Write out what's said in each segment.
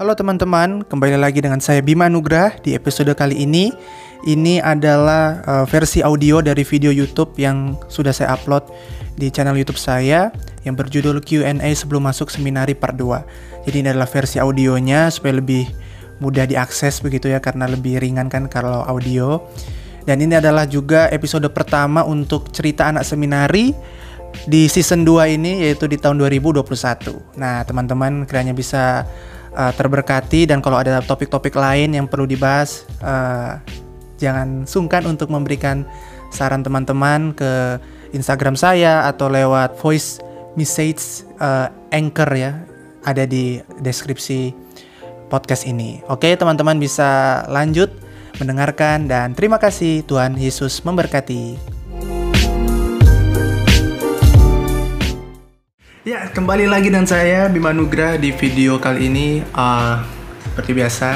Halo teman-teman, kembali lagi dengan saya Bima Nugrah di episode kali ini. Ini adalah uh, versi audio dari video YouTube yang sudah saya upload di channel YouTube saya yang berjudul Q&A sebelum masuk seminari part 2. Jadi ini adalah versi audionya supaya lebih mudah diakses begitu ya karena lebih ringan kan kalau audio. Dan ini adalah juga episode pertama untuk cerita anak seminari di season 2 ini yaitu di tahun 2021. Nah, teman-teman kiranya bisa uh, terberkati dan kalau ada topik-topik lain yang perlu dibahas uh, jangan sungkan untuk memberikan saran teman-teman ke Instagram saya atau lewat voice message uh, anchor ya ada di deskripsi podcast ini. Oke, teman-teman bisa lanjut mendengarkan dan terima kasih Tuhan Yesus memberkati. Ya, kembali lagi dengan saya Bima Nugra di video kali ini uh, seperti biasa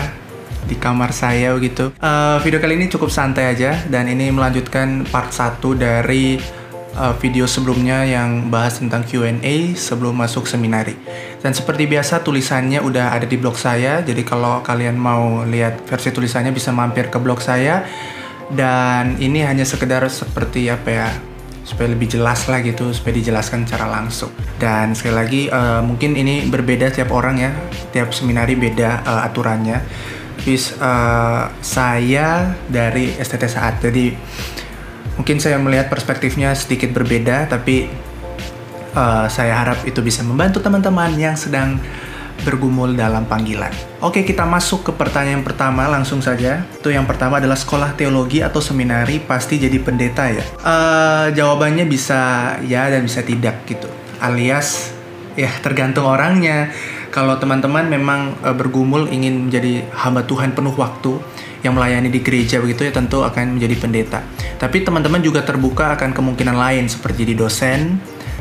di kamar saya gitu. Uh, video kali ini cukup santai aja dan ini melanjutkan part 1 dari uh, video sebelumnya yang bahas tentang Q&A sebelum masuk seminari. Dan seperti biasa tulisannya udah ada di blog saya. Jadi kalau kalian mau lihat versi tulisannya bisa mampir ke blog saya. Dan ini hanya sekedar seperti apa ya supaya lebih jelas lah gitu supaya dijelaskan secara langsung. Dan sekali lagi uh, mungkin ini berbeda tiap orang ya tiap seminari beda uh, aturannya. Bis uh, saya dari STT saat. Jadi mungkin saya melihat perspektifnya sedikit berbeda tapi uh, saya harap itu bisa membantu teman-teman yang sedang bergumul dalam panggilan. Oke, kita masuk ke pertanyaan pertama langsung saja. Itu yang pertama adalah sekolah teologi atau seminari pasti jadi pendeta ya? Uh, jawabannya bisa ya dan bisa tidak gitu. Alias ya tergantung orangnya. Kalau teman-teman memang uh, bergumul ingin menjadi hamba Tuhan penuh waktu yang melayani di gereja begitu ya tentu akan menjadi pendeta. Tapi teman-teman juga terbuka akan kemungkinan lain seperti jadi dosen,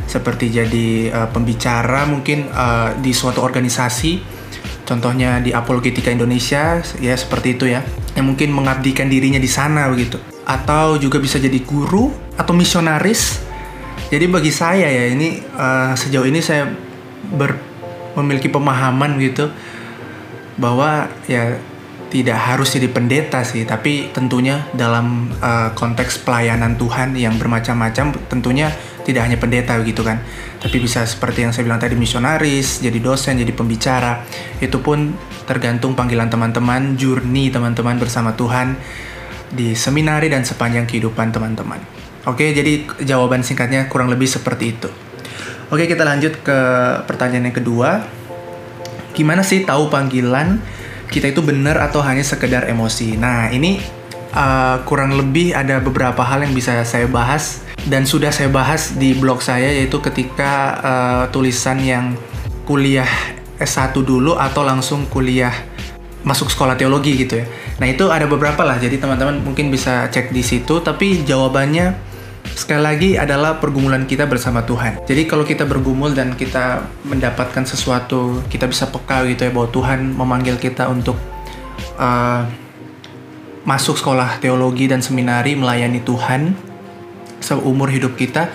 seperti jadi uh, pembicara mungkin uh, di suatu organisasi. Contohnya di Apologetika Indonesia ya seperti itu ya yang mungkin mengabdikan dirinya di sana begitu. Atau juga bisa jadi guru atau misionaris. Jadi bagi saya ya ini uh, sejauh ini saya ber, memiliki pemahaman gitu bahwa ya tidak harus jadi pendeta sih, tapi tentunya dalam uh, konteks pelayanan Tuhan yang bermacam-macam, tentunya tidak hanya pendeta begitu kan, tapi bisa seperti yang saya bilang tadi misionaris, jadi dosen, jadi pembicara, itu pun tergantung panggilan teman-teman, journey teman-teman bersama Tuhan di seminari dan sepanjang kehidupan teman-teman. Oke, jadi jawaban singkatnya kurang lebih seperti itu. Oke, kita lanjut ke pertanyaan yang kedua. Gimana sih tahu panggilan? Kita itu benar atau hanya sekedar emosi. Nah, ini uh, kurang lebih ada beberapa hal yang bisa saya bahas dan sudah saya bahas di blog saya yaitu ketika uh, tulisan yang kuliah S1 dulu atau langsung kuliah masuk sekolah teologi gitu ya. Nah, itu ada beberapa lah. Jadi teman-teman mungkin bisa cek di situ tapi jawabannya sekali lagi adalah pergumulan kita bersama Tuhan. Jadi kalau kita bergumul dan kita mendapatkan sesuatu, kita bisa peka gitu ya bahwa Tuhan memanggil kita untuk uh, masuk sekolah teologi dan seminari melayani Tuhan seumur hidup kita.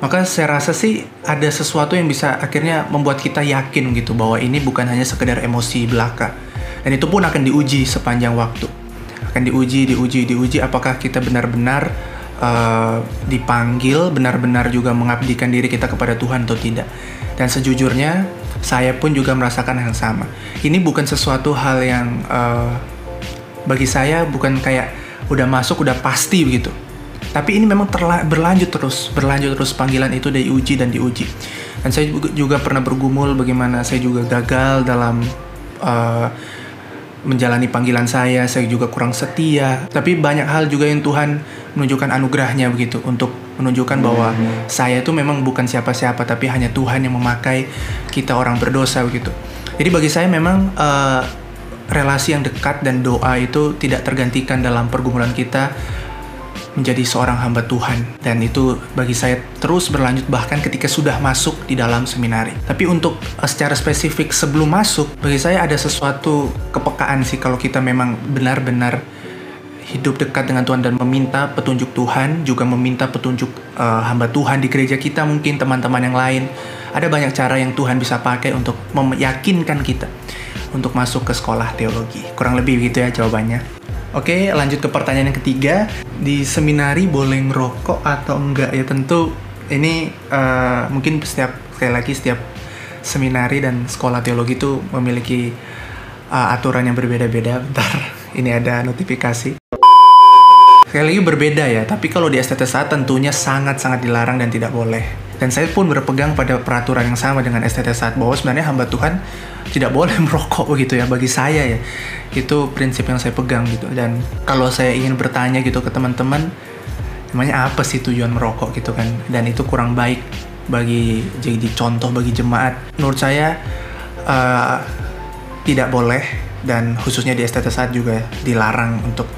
Maka saya rasa sih ada sesuatu yang bisa akhirnya membuat kita yakin gitu bahwa ini bukan hanya sekedar emosi belaka. Dan itu pun akan diuji sepanjang waktu. Akan diuji, diuji, diuji apakah kita benar-benar uh, dipanggil benar-benar juga mengabdikan diri kita kepada Tuhan atau tidak. Dan sejujurnya saya pun juga merasakan hal sama. Ini bukan sesuatu hal yang uh, bagi saya bukan kayak udah masuk udah pasti begitu. Tapi ini memang berlanjut terus, berlanjut terus panggilan itu diuji dan diuji. Dan saya juga pernah bergumul bagaimana saya juga gagal dalam uh, menjalani panggilan saya, saya juga kurang setia. Tapi banyak hal juga yang Tuhan menunjukkan anugerahnya begitu untuk menunjukkan bahwa saya itu memang bukan siapa-siapa tapi hanya Tuhan yang memakai kita orang berdosa begitu. Jadi bagi saya memang uh, relasi yang dekat dan doa itu tidak tergantikan dalam pergumulan kita menjadi seorang hamba Tuhan dan itu bagi saya terus berlanjut bahkan ketika sudah masuk di dalam seminari. Tapi untuk uh, secara spesifik sebelum masuk bagi saya ada sesuatu kepekaan sih kalau kita memang benar-benar hidup dekat dengan Tuhan dan meminta petunjuk Tuhan, juga meminta petunjuk uh, hamba Tuhan di gereja kita mungkin teman-teman yang lain. Ada banyak cara yang Tuhan bisa pakai untuk meyakinkan kita untuk masuk ke sekolah teologi. Kurang lebih begitu ya jawabannya. Oke, lanjut ke pertanyaan yang ketiga. Di seminari boleh ngerokok atau enggak? Ya tentu ini uh, mungkin setiap sekali lagi setiap seminari dan sekolah teologi itu memiliki uh, aturan yang berbeda-beda. Bentar, ini ada notifikasi. Lagi berbeda ya, tapi kalau di STTSA tentunya sangat-sangat dilarang dan tidak boleh. Dan saya pun berpegang pada peraturan yang sama dengan STTSA bahwa sebenarnya hamba Tuhan tidak boleh merokok begitu ya bagi saya ya. Itu prinsip yang saya pegang gitu. Dan kalau saya ingin bertanya gitu ke teman-teman, namanya apa sih tujuan merokok gitu kan? Dan itu kurang baik bagi jadi contoh bagi jemaat. Menurut saya uh, tidak boleh dan khususnya di STTSA juga dilarang untuk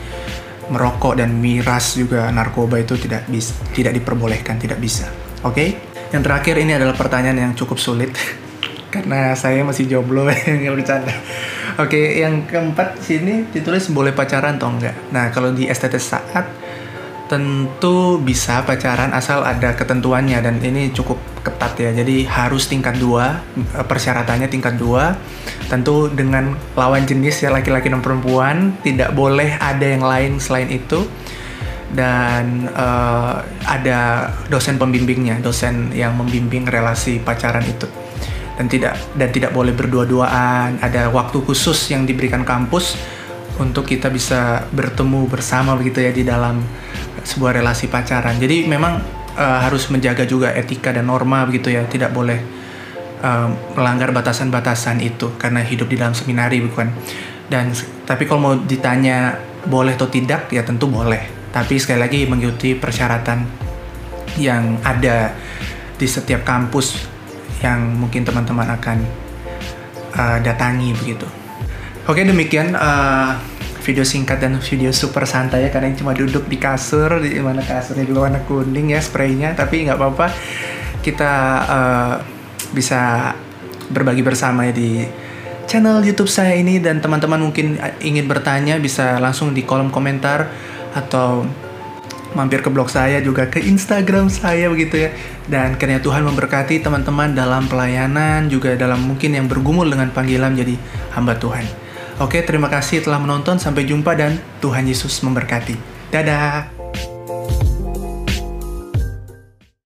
merokok dan miras juga narkoba itu tidak bisa tidak diperbolehkan tidak bisa. Oke? Okay? yang terakhir ini adalah pertanyaan yang cukup sulit karena saya masih jomblo nggak bercanda. Oke okay, yang keempat sini ditulis boleh pacaran atau enggak. Nah kalau di STT saat tentu bisa pacaran asal ada ketentuannya dan ini cukup ketat ya. Jadi harus tingkat dua eh, persyaratannya tingkat dua Tentu dengan lawan jenis ya laki-laki dan perempuan, tidak boleh ada yang lain selain itu. Dan uh, ada dosen pembimbingnya, dosen yang membimbing relasi pacaran itu. Dan tidak dan tidak boleh berdua-duaan, ada waktu khusus yang diberikan kampus untuk kita bisa bertemu bersama begitu ya di dalam sebuah relasi pacaran. Jadi memang uh, harus menjaga juga etika dan norma begitu ya, tidak boleh uh, melanggar batasan-batasan itu karena hidup di dalam seminari bukan. Dan tapi kalau mau ditanya boleh atau tidak ya tentu boleh. Tapi sekali lagi mengikuti persyaratan yang ada di setiap kampus yang mungkin teman-teman akan uh, datangi begitu. Oke demikian uh, video singkat dan video super santai ya karena cuma duduk di kasur di mana kasurnya juga warna kuning ya spraynya. Tapi nggak apa-apa kita uh, bisa berbagi bersama ya di channel YouTube saya ini. Dan teman-teman mungkin ingin bertanya bisa langsung di kolom komentar atau mampir ke blog saya juga ke Instagram saya begitu ya. Dan kiranya Tuhan memberkati teman-teman dalam pelayanan juga dalam mungkin yang bergumul dengan panggilan jadi hamba Tuhan. Oke, terima kasih telah menonton. Sampai jumpa dan Tuhan Yesus memberkati. Dadah.